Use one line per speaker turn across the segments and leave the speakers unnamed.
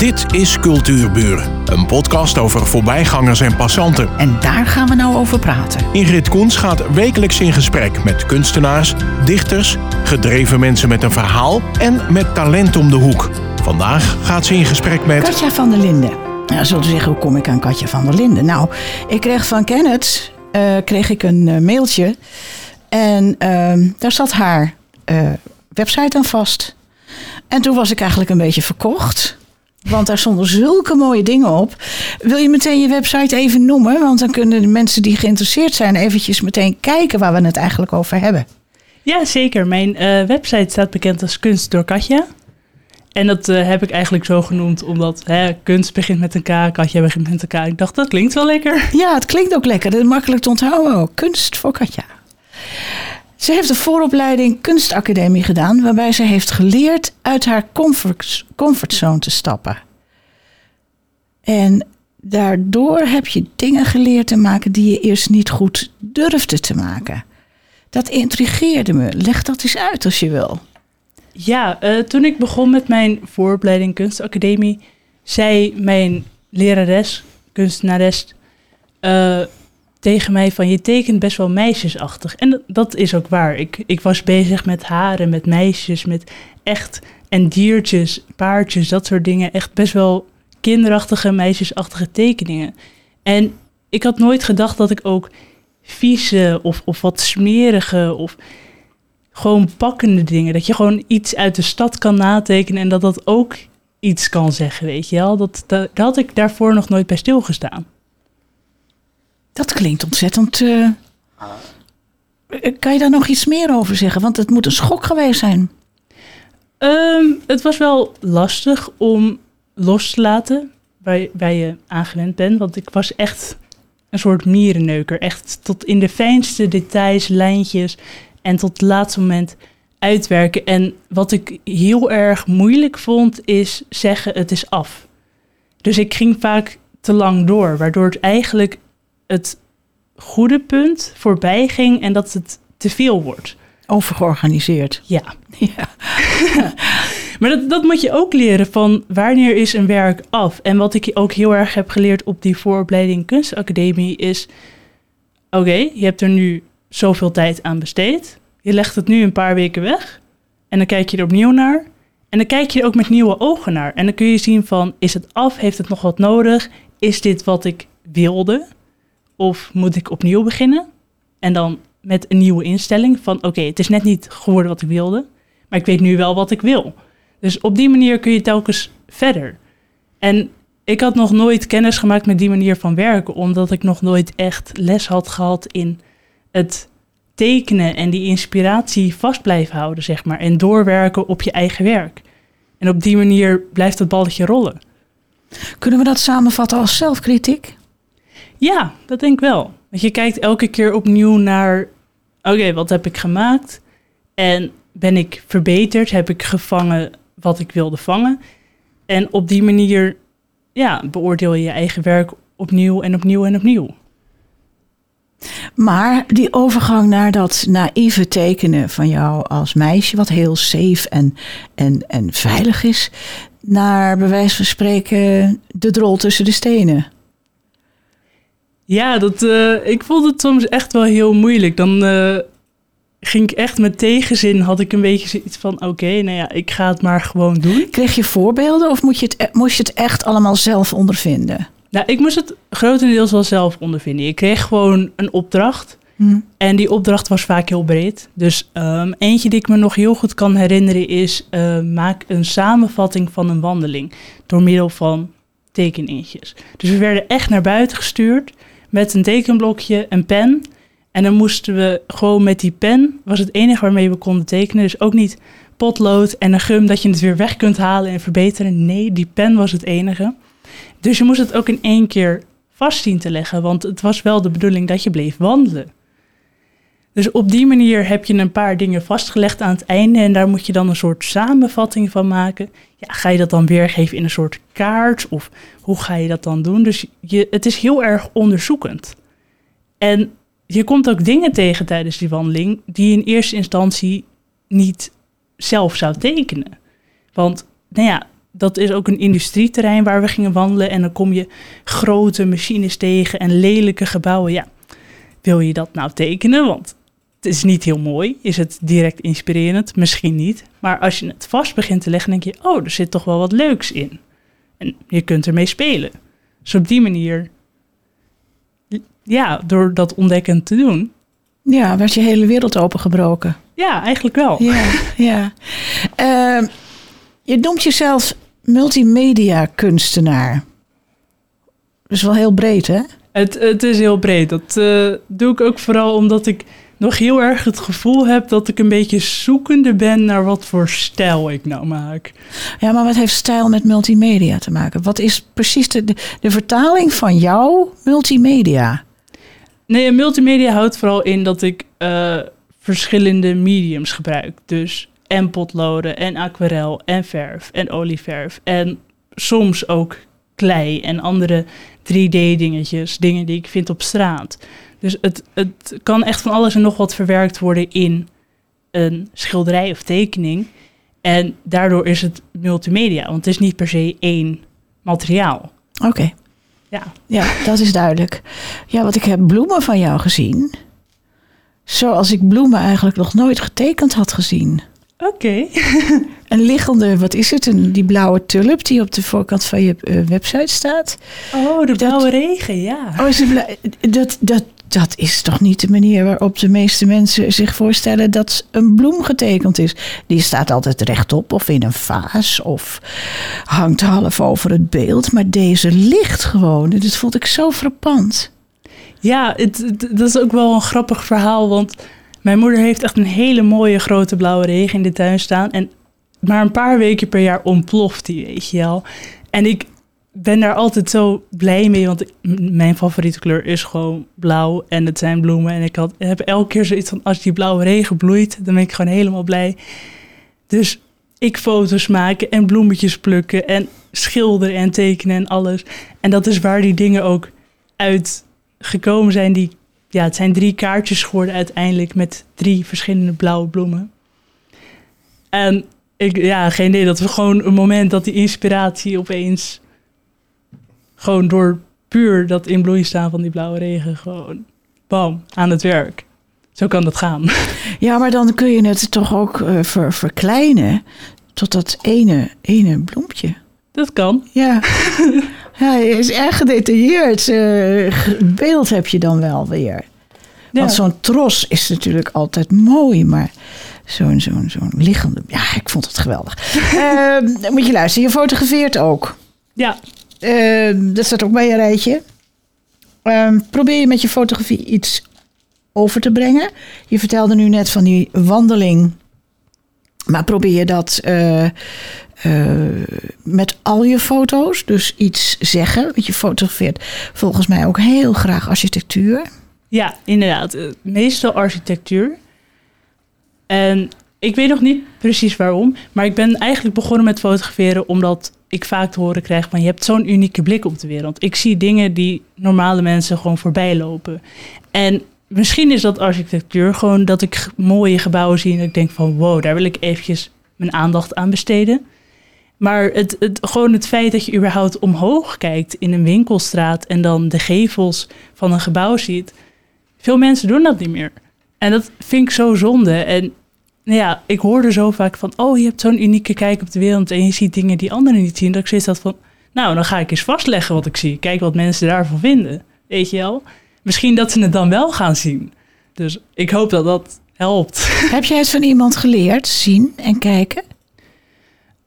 Dit is Cultuurburen, een podcast over voorbijgangers en passanten.
En daar gaan we nou over praten.
Ingrid Koens gaat wekelijks in gesprek met kunstenaars, dichters, gedreven mensen met een verhaal en met talent om de hoek. Vandaag gaat ze in gesprek met.
Katja van der Linden. Nou, zult u zeggen, hoe kom ik aan Katja van der Linden? Nou, ik kreeg van Kenneth eh, kreeg ik een eh, mailtje. En ehm, daar zat haar eh, website aan vast. En toen was ik eigenlijk een beetje verkocht. Want daar stonden zulke mooie dingen op. Wil je meteen je website even noemen? Want dan kunnen de mensen die geïnteresseerd zijn eventjes meteen kijken waar we het eigenlijk over hebben.
Ja, zeker. Mijn eh, website staat bekend als Kunst door Katja. En dat eh, heb ik eigenlijk zo genoemd omdat hè, kunst begint met een K, Katja begint met een K. Ik dacht, dat klinkt wel lekker.
Ja, het klinkt ook lekker. Dat is makkelijk te onthouden ook. Kunst voor Katja. Ze heeft een vooropleiding kunstacademie gedaan, waarbij ze heeft geleerd uit haar comfort, comfortzone te stappen. En daardoor heb je dingen geleerd te maken die je eerst niet goed durfde te maken. Dat intrigeerde me. Leg dat eens uit als je wil.
Ja, uh, toen ik begon met mijn vooropleiding kunstacademie, zei mijn lerares, kunstenares, uh, tegen mij van je tekent best wel meisjesachtig. En dat is ook waar. Ik, ik was bezig met haren, met meisjes, met echt en diertjes, paardjes, dat soort dingen. Echt best wel kinderachtige, meisjesachtige tekeningen. En ik had nooit gedacht dat ik ook vieze of, of wat smerige of gewoon pakkende dingen. Dat je gewoon iets uit de stad kan natekenen en dat dat ook iets kan zeggen, weet je wel. Dat, dat, daar had ik daarvoor nog nooit bij stilgestaan.
Dat klinkt ontzettend. Uh... Kan je daar nog iets meer over zeggen? Want het moet een schok geweest zijn.
Um, het was wel lastig om los te laten waar, waar je aangewend bent. Want ik was echt een soort mierenneuker. Echt tot in de fijnste details, lijntjes. En tot het laatste moment uitwerken. En wat ik heel erg moeilijk vond, is zeggen het is af. Dus ik ging vaak te lang door, waardoor het eigenlijk het goede punt voorbij ging en dat het te veel wordt.
Overgeorganiseerd.
Ja. ja. maar dat, dat moet je ook leren van wanneer is een werk af. En wat ik ook heel erg heb geleerd op die vooropleiding kunstacademie is... Oké, je hebt er nu zoveel tijd aan besteed. Je legt het nu een paar weken weg. En dan kijk je er opnieuw naar. En dan kijk je er ook met nieuwe ogen naar. En dan kun je zien van, is het af? Heeft het nog wat nodig? Is dit wat ik wilde? Of moet ik opnieuw beginnen? En dan met een nieuwe instelling van oké, het is net niet geworden wat ik wilde, maar ik weet nu wel wat ik wil. Dus op die manier kun je telkens verder. En ik had nog nooit kennis gemaakt met die manier van werken, omdat ik nog nooit echt les had gehad in het tekenen en die inspiratie vast blijven houden, zeg maar. En doorwerken op je eigen werk. En op die manier blijft het balletje rollen.
Kunnen we dat samenvatten als zelfkritiek?
Ja, dat denk ik wel. Want je kijkt elke keer opnieuw naar, oké, wat heb ik gemaakt? En ben ik verbeterd? Heb ik gevangen wat ik wilde vangen? En op die manier, ja, beoordeel je je eigen werk opnieuw en opnieuw en opnieuw.
Maar die overgang naar dat naïeve tekenen van jou als meisje, wat heel safe en, en, en veilig is, naar bij wijze van spreken de drol tussen de stenen.
Ja, dat, uh, ik vond het soms echt wel heel moeilijk. Dan uh, ging ik echt met tegenzin, had ik een beetje zoiets van... oké, okay, nou ja, ik ga het maar gewoon doen.
Kreeg je voorbeelden of moet je het, e-, moest je het echt allemaal zelf ondervinden?
Nou, ik moest het grotendeels wel zelf ondervinden. Ik kreeg gewoon een opdracht. Hmm. En die opdracht was vaak heel breed. Dus um, eentje die ik me nog heel goed kan herinneren is... Uh, maak een samenvatting van een wandeling door middel van tekeningetjes. Dus we werden echt naar buiten gestuurd met een tekenblokje, een pen. En dan moesten we gewoon met die pen, was het enige waarmee we konden tekenen. Dus ook niet potlood en een gum dat je het weer weg kunt halen en verbeteren. Nee, die pen was het enige. Dus je moest het ook in één keer vast zien te leggen, want het was wel de bedoeling dat je bleef wandelen. Dus op die manier heb je een paar dingen vastgelegd aan het einde en daar moet je dan een soort samenvatting van maken. Ja, ga je dat dan weergeven in een soort kaart of hoe ga je dat dan doen? Dus je, het is heel erg onderzoekend. En je komt ook dingen tegen tijdens die wandeling die je in eerste instantie niet zelf zou tekenen. Want nou ja, dat is ook een industrieterrein waar we gingen wandelen. En dan kom je grote machines tegen en lelijke gebouwen. Ja, wil je dat nou tekenen? Want het is niet heel mooi. Is het direct inspirerend? Misschien niet. Maar als je het vast begint te leggen, denk je: oh, er zit toch wel wat leuks in. En je kunt ermee spelen. Dus op die manier, ja, door dat ontdekkend te doen.
Ja, werd je hele wereld opengebroken.
Ja, eigenlijk wel.
Ja, ja. Ehm, je noemt jezelf multimedia kunstenaar. Dat is wel heel breed, hè?
Het, het is heel breed. Dat eh, doe ik ook vooral omdat ik nog heel erg het gevoel heb dat ik een beetje zoekende ben naar wat voor stijl ik nou maak.
Ja, maar wat heeft stijl met multimedia te maken? Wat is precies de, de, de vertaling van jouw multimedia?
Nee, multimedia houdt vooral in dat ik eh, verschillende mediums gebruik. Dus en potloden en aquarel en verf en olieverf en soms ook klei en andere 3D-dingetjes, dingen die ik vind op straat. Dus het, het kan echt van alles en nog wat verwerkt worden in een schilderij of tekening. En daardoor is het multimedia, want het is niet per se één materiaal.
Oké.
Ja.
Ja, dat is duidelijk. Ja, want ik heb bloemen van jou gezien. Zoals ik bloemen eigenlijk nog nooit getekend had gezien.
Oké.
Een liggende, wat is het? Een, die blauwe tulp die op de voorkant van je eh, website staat.
Oh, de blauwe regen, ja.
Oh, is bla- dat, dat, dat is toch niet de manier waarop de meeste mensen zich voorstellen dat een bloem getekend is. Die staat altijd rechtop of in een vaas of hangt half over het beeld. Maar deze ligt gewoon. Dat vond ik zo frappant.
Ja, het, het- dat is ook wel een grappig verhaal, want mijn moeder heeft echt een hele mooie grote blauwe regen in de tuin staan. En maar een paar weken per jaar ontploft die, weet je wel. En ik ben daar altijd zo blij mee, want ik- mijn favoriete kleur is gewoon blauw en het zijn bloemen. En ik had, heb elke keer zoiets van, als die blauwe regen bloeit, dan ben ik gewoon helemaal blij. Dus ik foto's maken en bloemetjes plukken en schilderen en tekenen en alles. En dat is waar die dingen ook uit gekomen zijn. Die, ja, het zijn drie kaartjes geworden uiteindelijk met drie verschillende blauwe bloemen. En ik, ja, geen idee, dat was gewoon een moment dat die inspiratie opeens gewoon door puur dat in bloei staan van die blauwe regen gewoon bam, aan het werk. Zo kan dat gaan.
Ja, maar dan kun je het toch ook eh, ver- verkleinen tot dat ene, ene bloempje.
Dat kan.
Ja, ja je is erg gedetailleerd. g- beeld heb je dan wel weer.
Ja.
Want zo'n tros is natuurlijk altijd mooi, maar zo'n zo'n zo'n liggende... Ja, ik vond het geweldig. Dan moet je luisteren, je fotografeert ook.
ja,
Ehm, dat staat ook bij je rijtje. Ehm, probeer je met je fotografie iets over te brengen. Je vertelde nu net van die wandeling. Maar probeer je dat eh, eh, met al je foto's? Dus iets zeggen. Want je fotografeert volgens mij ook heel graag architectuur.
Ja, inderdaad. Eh, Meestal architectuur. En ik weet nog niet precies waarom, maar ik ben eigenlijk begonnen met fotograferen omdat ik vaak te horen krijg van je hebt zo'n unieke blik op de wereld. Ik zie dingen die normale mensen gewoon voorbij lopen. En misschien is dat architectuur gewoon dat ik mooie gebouwen zie en ik denk van wow, daar wil ik eventjes mijn aandacht aan besteden. Maar het, het, gewoon het feit dat je überhaupt omhoog kijkt in een winkelstraat en dan de gevels van een gebouw ziet. Veel mensen doen dat niet meer. En dat vind ik zo zonde. En nou ja, ik hoorde zo vaak van, oh, je hebt zo'n unieke kijk op de wereld en je ziet dingen die anderen niet zien. Dat ik zoiets had van, nou, dan ga ik eens vastleggen wat ik zie. Kijk wat mensen daarvan vinden. Weet je wel? Misschien dat ze het dan wel gaan zien. Dus ik hoop dat dat helpt.
Heb jij het van iemand geleerd, zien en kijken?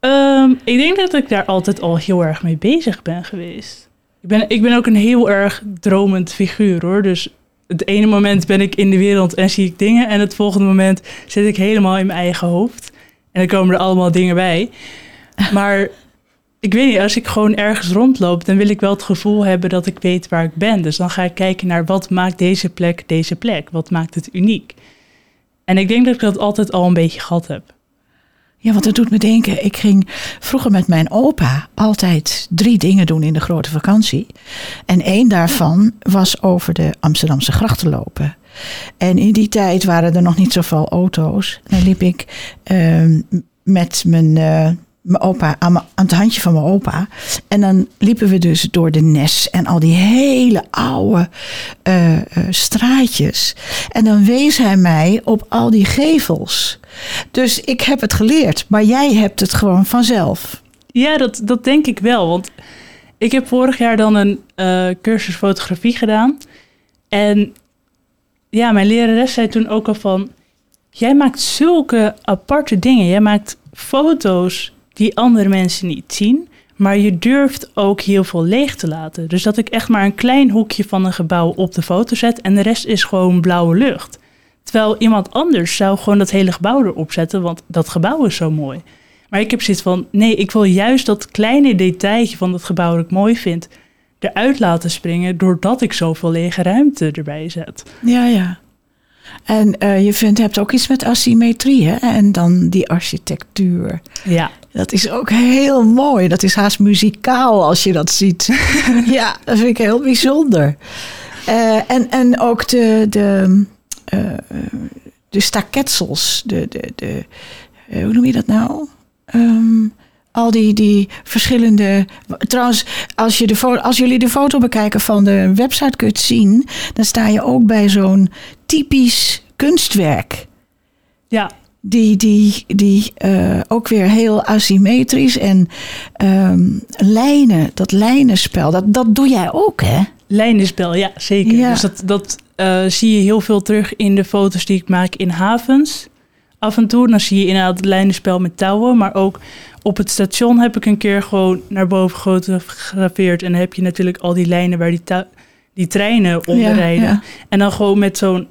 Ehm, ik denk dat ik daar altijd al heel erg mee bezig ben geweest. Ik ben, ik ben ook een heel erg dromend figuur hoor. Dus het ene moment ben ik in de wereld en zie ik dingen. En het volgende moment zit ik helemaal in mijn eigen hoofd. En dan komen er allemaal dingen bij. Maar ik weet niet, als ik gewoon ergens rondloop, dan wil ik wel het gevoel hebben dat ik weet waar ik ben. Dus dan ga ik kijken naar wat maakt deze plek deze plek? Wat maakt het uniek? En ik denk dat ik dat altijd al een beetje gehad heb.
Ja, want dat doet me denken. Ik ging vroeger met mijn opa altijd drie dingen doen in de grote vakantie. En één daarvan was over de Amsterdamse grachten lopen. En in die tijd waren er nog niet zoveel auto's. Dan liep ik ehm, met mijn, eh, mijn opa, aan, het handje van mijn opa. En dan liepen we dus door de Nes en al die hele oude eh, straatjes. En dan wees hij mij op al die gevels. Dus ik heb het geleerd, maar jij hebt het gewoon vanzelf.
Ja, dat, dat denk ik wel. Want ik heb vorig jaar dan een eh, cursus fotografie gedaan. En ja, mijn lerares zei toen ook al van... Jij maakt zulke aparte dingen. Jij maakt foto's die andere mensen niet zien. Maar je durft ook heel veel leeg te laten. Dus dat ik echt maar een klein hoekje van een gebouw op de foto zet... en de rest is gewoon blauwe lucht. Terwijl iemand anders zou gewoon dat hele gebouw erop zetten... want dat gebouw is zo mooi. Maar ik heb zoiets van, nee, ik wil juist dat kleine detailje van dat gebouw dat ik mooi vind, eruit laten springen, doordat ik zoveel lege ruimte erbij zet.
Ja, ja. En eh, je vindt, hebt ook iets met asymmetrie, hè? En dan die architectuur.
Ja,
Dat is ook heel mooi. Dat is haast muzikaal als je dat ziet. ja, dat vind ik heel bijzonder. Eh, en, en ook de, de, eh, de staketsels. De, de, de, hoe noem je dat nou? Ehm, al die, die verschillende. Trouwens, als, je de als jullie de foto bekijken van de website kunt zien, dan sta je ook bij zo'n typisch kunstwerk
ja,
die, die, die eh, ook weer heel asymmetrisch en ehm, lijnen, dat lijnenspel, dat, dat doe jij ook, hè?
lijnenspel, ja, zeker.
Ja.
Dus dat, dat eh, zie je heel veel terug in de foto's die ik maak in havens. Af en toe, dan zie je inderdaad het lijnenspel met touwen, maar ook op het station heb ik een keer gewoon naar boven gefotografeerd. En dan heb je natuurlijk al die lijnen waar die, die treinen onder
Ja,
rijden.
ja.
En dan gewoon met zo'n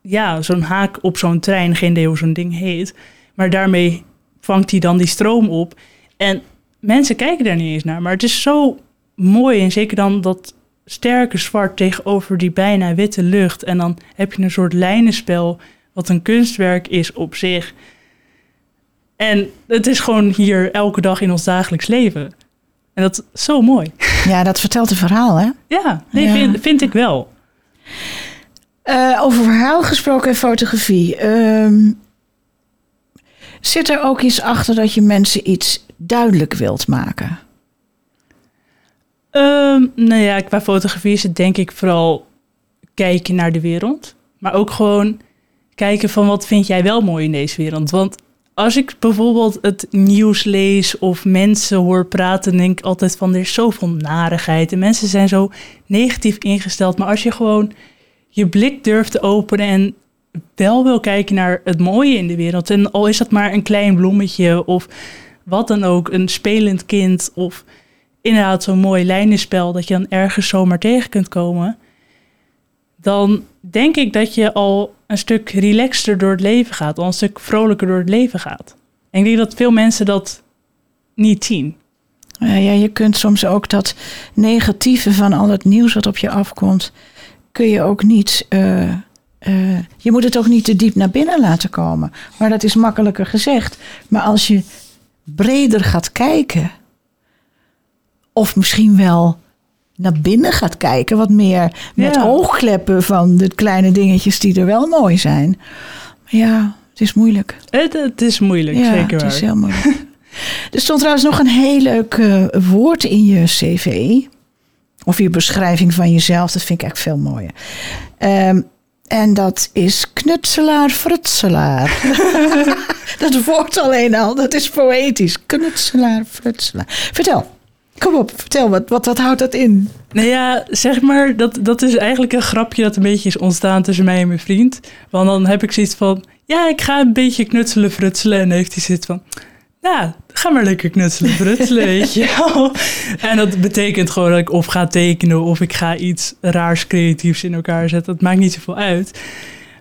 ja, zo'n haak op zo'n trein, geen idee hoe zo'n ding heet. Maar daarmee vangt hij dan die stroom op. En mensen kijken daar niet eens naar. Maar het is zo mooi. En zeker dan dat sterke zwart tegenover die bijna witte lucht. En dan heb je een soort lijnenspel, wat een kunstwerk is op zich. En het is gewoon hier elke dag in ons dagelijks leven. En dat is zo mooi.
Ja, dat vertelt een verhaal, hè?
Ja, nee,
Ja.
Vind, vind ik wel.
Eh, over verhaal gesproken en fotografie. Ehm, zit er ook iets achter dat je mensen iets duidelijk wilt maken?
Ehm, nou ja, qua fotografie is het denk ik vooral kijken naar de wereld. Maar ook gewoon kijken van wat vind jij wel mooi in deze wereld. Want als ik bijvoorbeeld het nieuws lees of mensen hoor praten, denk ik altijd van er is zoveel narigheid. En mensen zijn zo negatief ingesteld. Maar als je gewoon je blik durft te openen en wel wil kijken naar het mooie in de wereld. En al is dat maar een klein bloemetje of wat dan ook, een spelend kind of inderdaad zo'n mooi lijnenspel dat je dan ergens zomaar tegen kunt komen, dan denk ik dat je al een stuk relaxter door het leven gaat, al een stuk vrolijker door het leven gaat. Ik denk dat veel mensen dat niet zien.
Ja, je kunt soms ook dat negatieve van al het nieuws wat op je afkomt, kun je ook niet. eh, eh, je moet het ook niet te diep naar binnen laten komen. Maar dat is makkelijker gezegd. Maar als je breder gaat kijken, of misschien wel naar binnen gaat kijken, wat meer met
Ja.
oogkleppen van de kleine dingetjes die er wel mooi zijn. Ja, het is moeilijk.
Het, het is moeilijk,
Ja,
zeker
het is heel moeilijk. er stond trouwens nog een heel leuk eh, woord in je cv. Of je beschrijving van jezelf. Dat vind ik echt veel mooier. Ehm, en dat is knutselaar, frutselaar. dat woord alleen al, dat is poëtisch. Knutselaar, frutselaar. Vertel, kom op, vertel, wat, wat, wat houdt dat in?
Nou ja, zeg maar, dat, dat is eigenlijk een grapje dat een beetje is ontstaan tussen mij en mijn vriend. Want dan heb ik zoiets van, ja, ik ga een beetje knutselen, frutselen. En dan heeft hij zoiets van, ja, ga maar lekker knutselen, frutselen, weet je wel. En dat betekent gewoon dat ik of ga tekenen of ik ga iets raars creatiefs in elkaar zetten. Dat maakt niet zoveel uit.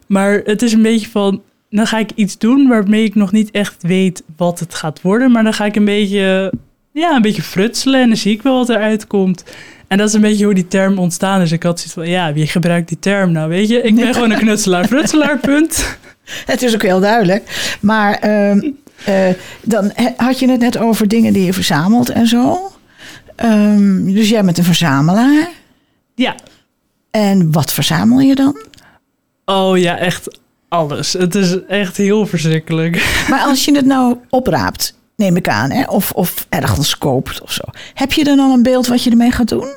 Maar het is een beetje van, dan ga ik iets doen waarmee ik nog niet echt weet wat het gaat worden. Maar dan ga ik een beetje, ja, een beetje frutselen en dan zie ik wel wat eruit komt. En dat is een beetje hoe die term ontstaan is. Ik had zoiets van, ja, wie gebruikt die term nou, weet je? Ik ben gewoon een knutselaar, frutselaar, punt.
Het is ook heel duidelijk. Maar ehm, eh, dan had je het net over dingen die je verzamelt en zo. Ehm, dus jij bent een verzamelaar.
Ja,
En wat verzamel je dan?
oh ja, echt alles. Het is echt heel verschrikkelijk.
Maar als je het nou opraapt, neem ik aan, hè? Of, of ergens koopt of zo. Heb je dan al een beeld wat je ermee gaat doen?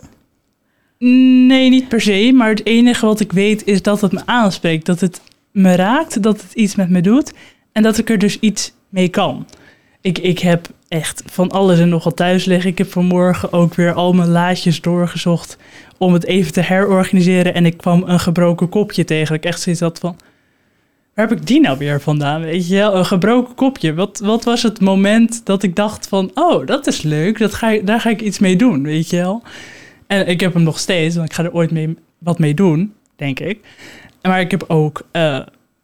Nee, niet per se. Maar het enige wat ik weet is dat het me aanspreekt. Dat het me raakt, dat het iets met me doet. En dat ik er dus iets mee kan. Ik, ik heb echt van alles en nogal thuis liggen. Ik heb vanmorgen ook weer al mijn laadjes doorgezocht om het even te herorganiseren. En ik kwam een gebroken kopje tegen. Ik echt zoiets had van, waar heb ik die nou weer vandaan? Weet je wel, een gebroken kopje. Wat, wat was het moment dat ik dacht van, oh, dat is leuk. Dat ga, ik- daar ga ik iets mee doen, weet je wel. En ik heb hem nog steeds, want ik ga er ooit mee, wat mee doen, denk ik. Maar ik heb ook, eh,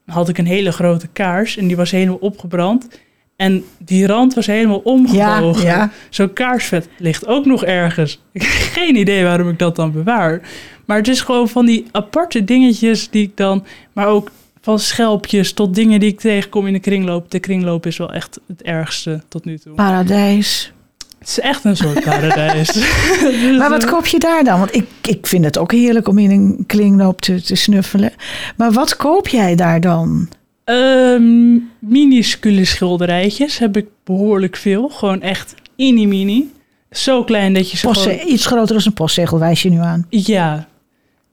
had ik een hele grote kaars en die was helemaal opgebrand. En die rand was helemaal omgebogen.
ja.
Zo'n kaarsvet ligt ook nog ergens. Ik heb geen idee waarom ik dat dan bewaar. Maar het is gewoon van die aparte dingetjes die ik dan... Maar ook van schelpjes tot dingen die ik tegenkom in de kringloop. De kringloop is wel echt het ergste tot nu toe.
Paradijs.
Het is echt een soort paradijs. Dus,
Maar wat koop je daar dan? Want ik, ik vind het ook heerlijk om in een kringloop te, te snuffelen. Maar wat koop jij daar dan?
Ehm, minuscule schilderijtjes heb ik behoorlijk veel. Gewoon echt mini-mini. Zo klein dat je ze
Postze-
gewoon...
iets groter dan een postzegel wijs je nu aan.
Ja,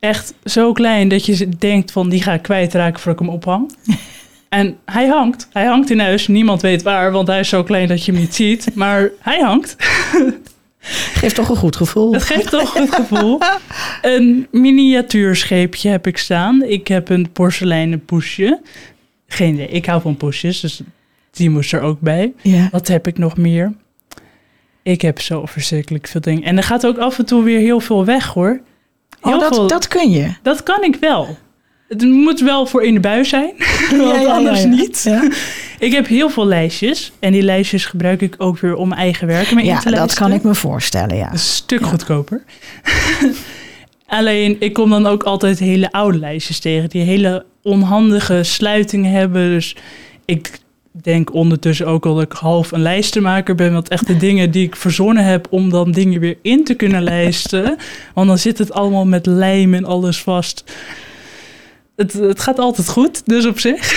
echt zo klein dat je denkt van die ga ik kwijtraken voordat ik hem ophang. en hij hangt. Hij hangt in huis. Niemand weet waar, want hij is zo klein dat je hem niet ziet. Maar hij hangt.
Geeft toch een goed gevoel.
Het geeft toch het gevoel. Een miniatuurscheepje heb ik staan. Ik heb een porseleinen poesje. Geen idee, ik hou van poesjes, dus die moest er ook bij.
Ja.
Wat heb ik nog meer? Ik heb zo verschrikkelijk veel dingen. En er gaat ook af en toe weer heel veel weg hoor. Heel
Oh, dat,
veel,
dat kun je.
dat kan ik wel. Het moet wel voor in de bui zijn, want
Ja, ja, ja,
anders
ja.
niet.
Ja,
Ik heb heel veel lijstjes. En die lijstjes gebruik ik ook weer om mijn eigen werk mee in
ja
te
dat
lijsten.
kan ik me voorstellen, ja.
Een stuk
Ja.
goedkoper. Alleen, ik kom dan ook altijd hele oude lijstjes tegen. Die hele onhandige sluitingen hebben. Dus ik denk ondertussen ook al dat ik half een lijstenmaker ben. Want echt de dingen die ik verzonnen heb om dan dingen weer in te kunnen lijsten. Want dan zit het allemaal met lijm en alles vast. Het, het gaat altijd goed, dus op zich.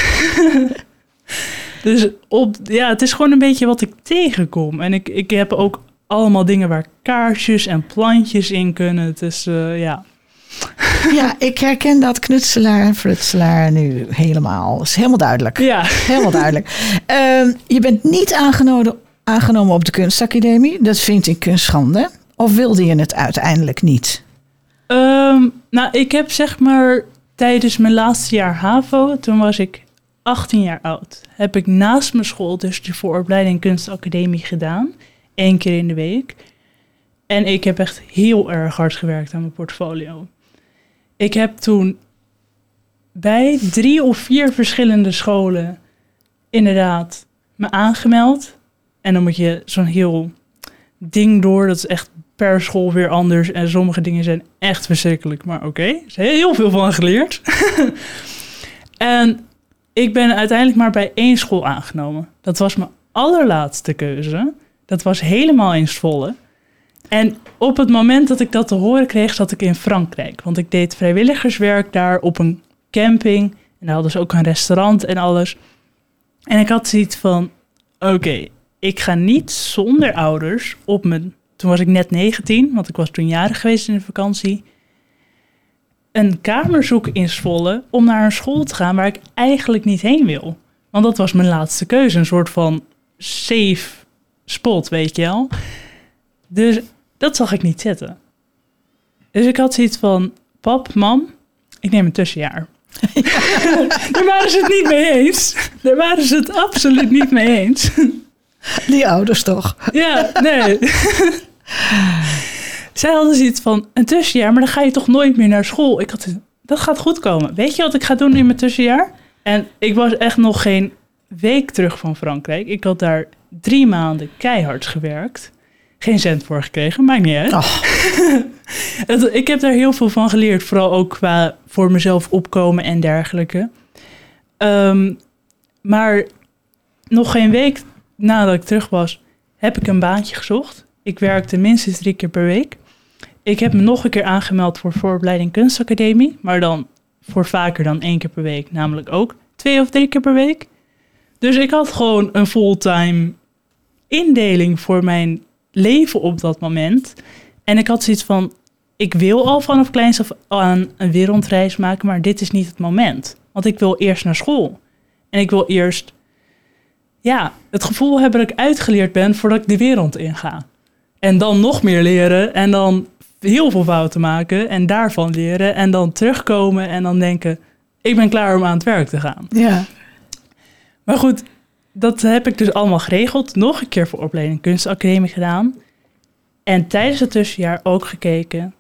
dus op, ja, het is gewoon een beetje wat ik tegenkom. En ik, ik heb ook allemaal dingen waar kaarsjes en plantjes in kunnen. Het is, eh, ja.
Ja, ik herken dat knutselaar en frutselaar nu helemaal. Dat is helemaal duidelijk.
Ja,
Helemaal duidelijk. Ehm, je bent niet aangenomen, aangenomen op de kunstacademie. Dat vind ik een schande. Of wilde je het uiteindelijk niet?
Ehm, nou, ik heb zeg maar tijdens mijn laatste jaar HAVO, toen was ik 18 jaar oud, heb ik naast mijn school dus de vooropleiding kunstacademie gedaan. Eén keer in de week. En ik heb echt heel erg hard gewerkt aan mijn portfolio. Ik heb toen bij drie of vier verschillende scholen inderdaad me aangemeld. En dan moet je zo'n heel ding door. Dat is echt per school weer anders. En sommige dingen zijn echt verschrikkelijk. Maar oké, er is heel veel van geleerd. en ik ben uiteindelijk maar bij één school aangenomen. Dat was mijn allerlaatste keuze. Dat was helemaal in Zwolle. En op het moment dat ik dat te horen kreeg, zat ik in Frankrijk. Want ik deed vrijwilligerswerk daar op een camping. En daar hadden ze ook een restaurant en alles. En ik had zoiets van, oké, ik ga niet zonder ouders op mijn... Toen was ik net 19, want ik was toen jarig geweest in de vakantie. Een kamer zoeken in Zwolle om naar een school te gaan waar ik eigenlijk niet heen wil. Want dat was mijn laatste keuze. Een soort van safe spot, weet je wel. Dus dat zag ik niet zitten. Dus ik had zoiets van, pap, mam, ik neem een tussenjaar. Daar waren ze het niet mee eens. Daar waren ze het absoluut niet mee eens.
Die ouders toch?
Ja, nee. Zij hadden zoiets van een tussenjaar, maar dan ga je toch nooit meer naar school. Ik had, dat gaat goed komen. Weet je wat ik ga doen in mijn tussenjaar? En ik was echt nog geen week terug van Frankrijk. Ik had daar drie maanden keihard gewerkt. Geen cent voor gekregen, maakt niet uit.
Oh,
Het- Ik heb daar heel veel van geleerd, vooral ook qua voor mezelf opkomen en dergelijke. Ehm, maar nog geen week nadat ik terug was, heb ik een baantje gezocht. Ik werkte minstens drie keer per week. Ik heb me nog een keer aangemeld voor vooropleiding kunstacademie, maar dan voor vaker dan één keer per week, namelijk ook twee of drie keer per week. Dus ik had gewoon een fulltime indeling voor mijn leven op dat moment. En ik had zoiets van, ik wil al vanaf kleins af aan een wereldreis maken, maar dit is niet het moment. Want ik wil eerst naar school. En ik wil eerst, ja, het gevoel hebben dat ik uitgeleerd ben voordat ik de wereld inga. En dan nog meer leren en dan heel veel fouten maken en daarvan leren. En dan terugkomen en dan denken, ik ben klaar om aan het werk te gaan.
Ja.
Maar goed, dat heb ik dus allemaal geregeld. Nog een keer voor opleiding kunstacademie gedaan. En tijdens het tussenjaar ook gekeken.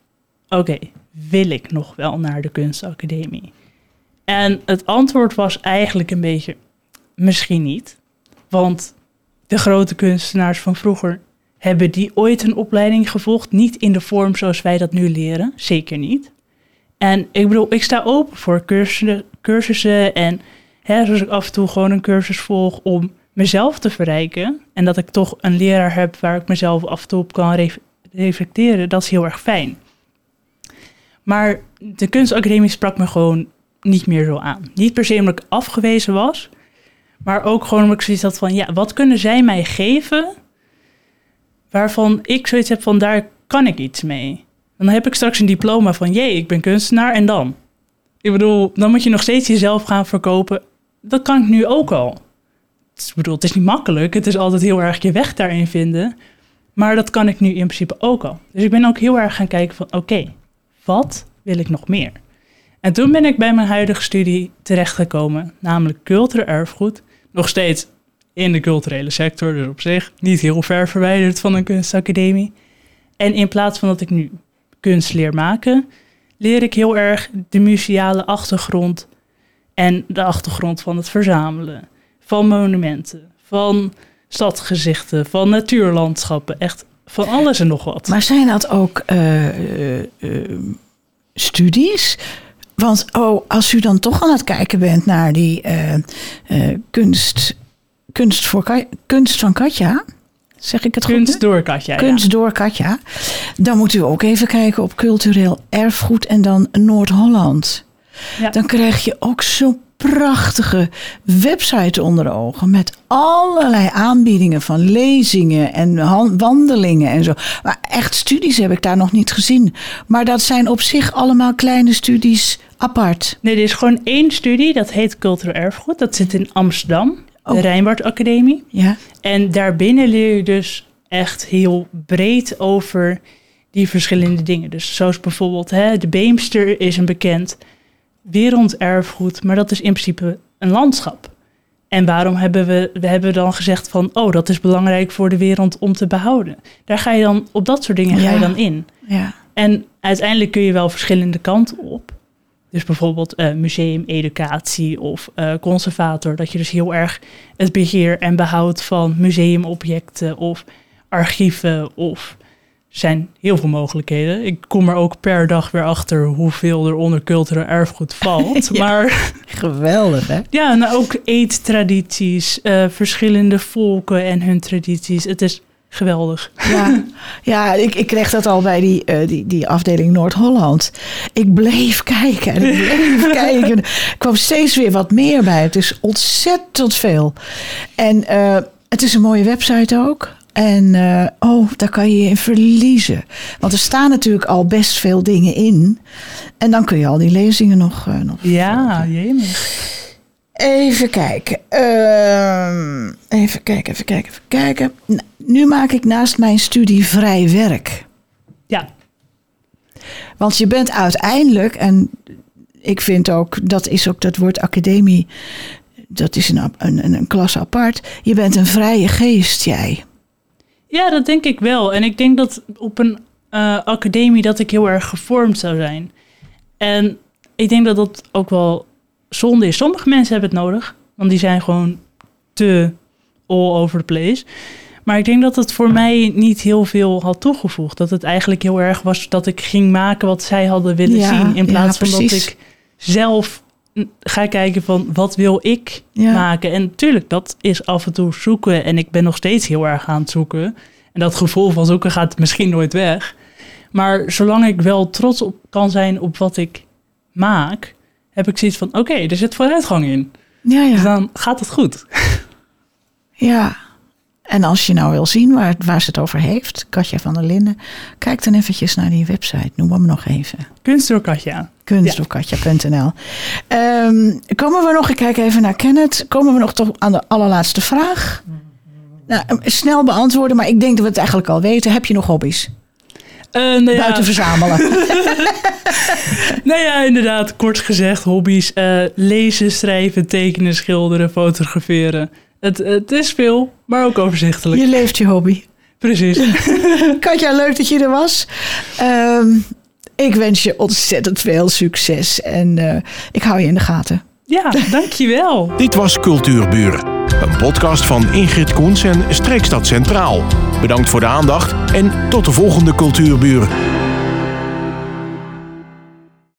Oké, wil ik nog wel naar de kunstacademie? En het antwoord was eigenlijk een beetje misschien niet. Want de grote kunstenaars van vroeger hebben die ooit een opleiding gevolgd. Niet in de vorm zoals wij dat nu leren. Zeker niet. En ik bedoel, ik sta open voor cursussen, cursussen en hè, zoals ik af en toe gewoon een cursus volg om mezelf te verrijken. En dat ik toch een leraar heb waar ik mezelf af en toe op kan ref- reflecteren. Dat is heel erg fijn. Maar de kunstacademie sprak me gewoon niet meer zo aan. Niet per se omdat ik afgewezen was, maar ook gewoon omdat ik zoiets had van, ja, wat kunnen zij mij geven waarvan ik zoiets heb van, daar kan ik iets mee. Dan heb ik straks een diploma van, jee, ik ben kunstenaar en dan? Ik bedoel, dan moet je nog steeds jezelf gaan verkopen. Dat kan ik nu ook al. Ik bedoel, het is niet makkelijk. Het is altijd heel erg je weg daarin vinden. Maar dat kan ik nu in principe ook al. Dus ik ben ook heel erg gaan kijken van, oké, wat wil ik nog meer? En toen ben ik bij mijn huidige studie terechtgekomen, namelijk cultureel erfgoed. Nog steeds in de culturele sector, dus op zich niet heel ver verwijderd van een kunstacademie. En in plaats van dat ik nu kunst leer maken, leer ik heel erg de museale achtergrond en de achtergrond van het verzamelen. Van monumenten, van stadsgezichten, van natuurlandschappen. Echt van alles en nog wat.
Maar zijn dat ook eh, eh, eh, studies? Want oh, als u dan toch aan het kijken bent naar die kunst, kunst, voor, kunst van Katja, zeg ik het?
Kunst door Katja. ja.
Kunst door Katja. Dan moet u ook even kijken op cultureel erfgoed en dan Noord-Holland.
Ja.
Dan krijg je ook zo'n prachtige website onder de ogen met allerlei aanbiedingen van lezingen en wandelingen en zo. Maar echt studies heb ik daar nog niet gezien. Maar dat zijn op zich allemaal kleine studies apart.
Nee, er is gewoon één studie, dat heet cultureel erfgoed. Dat zit in Amsterdam,
Oh.
de Rijnwaard Academie.
Ja,
En daarbinnen leer je dus echt heel breed over die verschillende dingen. Dus zoals bijvoorbeeld hè, de Beemster is een bekend werelderfgoed, maar dat is in principe een landschap. En waarom hebben we, we hebben dan gezegd van, oh, dat is belangrijk voor de wereld om te behouden. Daar ga je dan, op dat soort dingen ga je dan in.
ja.
En uiteindelijk kun je wel verschillende kanten op. Dus bijvoorbeeld eh, museum, educatie of eh, conservator. Dat je dus heel erg het beheer en behoud van museumobjecten of archieven of zijn heel veel mogelijkheden. Ik kom er ook per dag weer achter hoeveel er onder cultureel erfgoed valt.
Ja.
Maar
geweldig hè?
ja, nou ook eettradities, eh, verschillende volken en hun tradities. Het is geweldig.
Ja, ja ik, ik kreeg dat al bij die, eh, die, die afdeling Noord-Holland. Ik bleef kijken en ik bleef kijken. Er kwam steeds weer wat meer bij. Het is ontzettend veel. En eh, het is een mooie website ook. En eh, oh, daar kan je je in verliezen. Want er staan natuurlijk al best veel dingen in. En dan kun je al die lezingen nog, eh, nog
Ja, jemig.
Even kijken. Ehm, even kijken, even kijken, even kijken. Nou, Nu maak ik naast mijn studie vrij werk.
Ja,
Want je bent uiteindelijk, en ik vind ook, dat is ook dat woord academie, dat is een, een, een, een klas apart. Je bent een vrije geest, jij.
Ja, dat denk ik wel. En ik denk dat op een eh, academie dat ik heel erg gevormd zou zijn. En ik denk dat dat ook wel zonde is. Sommige mensen hebben het nodig, want die zijn gewoon te all over the place. Maar ik denk dat het voor mij niet heel veel had toegevoegd. Dat het eigenlijk heel erg was dat ik ging maken wat zij hadden willen
Ja,
zien. In
ja,
plaats van dat ik zelf ga kijken van wat wil ik
Ja.
maken. En natuurlijk, dat is af en toe zoeken. En ik ben nog steeds heel erg aan het zoeken. En dat gevoel van zoeken gaat misschien nooit weg. Maar zolang ik wel trots op kan zijn op wat ik maak, heb ik zoiets van: oké, er zit vooruitgang in.
Ja,
Dus
ja.
dan gaat het goed.
Ja, En als je nou wil zien waar, waar ze het over heeft, Katja van der Linden, kijk dan eventjes naar die website. Noem hem nog even.
Kunst door Katja.
Komen we nog, ik kijk even naar Kenneth, komen we nog toch aan de allerlaatste vraag? Nou, snel beantwoorden, maar ik denk dat we het eigenlijk al weten. Heb je nog hobby's?
Uh, nou ja.
Buiten verzamelen.
nou ja, inderdaad, kort gezegd, hobby's. Uh, lezen, schrijven, tekenen, schilderen, fotograferen. Het, het is veel, maar ook overzichtelijk.
Je leeft je hobby.
Precies.
Katja, leuk dat je er was. Um, ik wens je ontzettend veel succes en uh, ik hou je in de gaten.
Ja, dankjewel.
Dit was Cultuurburen, een podcast van Ingrid Koens en Streekstad Centraal. Bedankt voor de aandacht en tot de volgende Cultuurburen.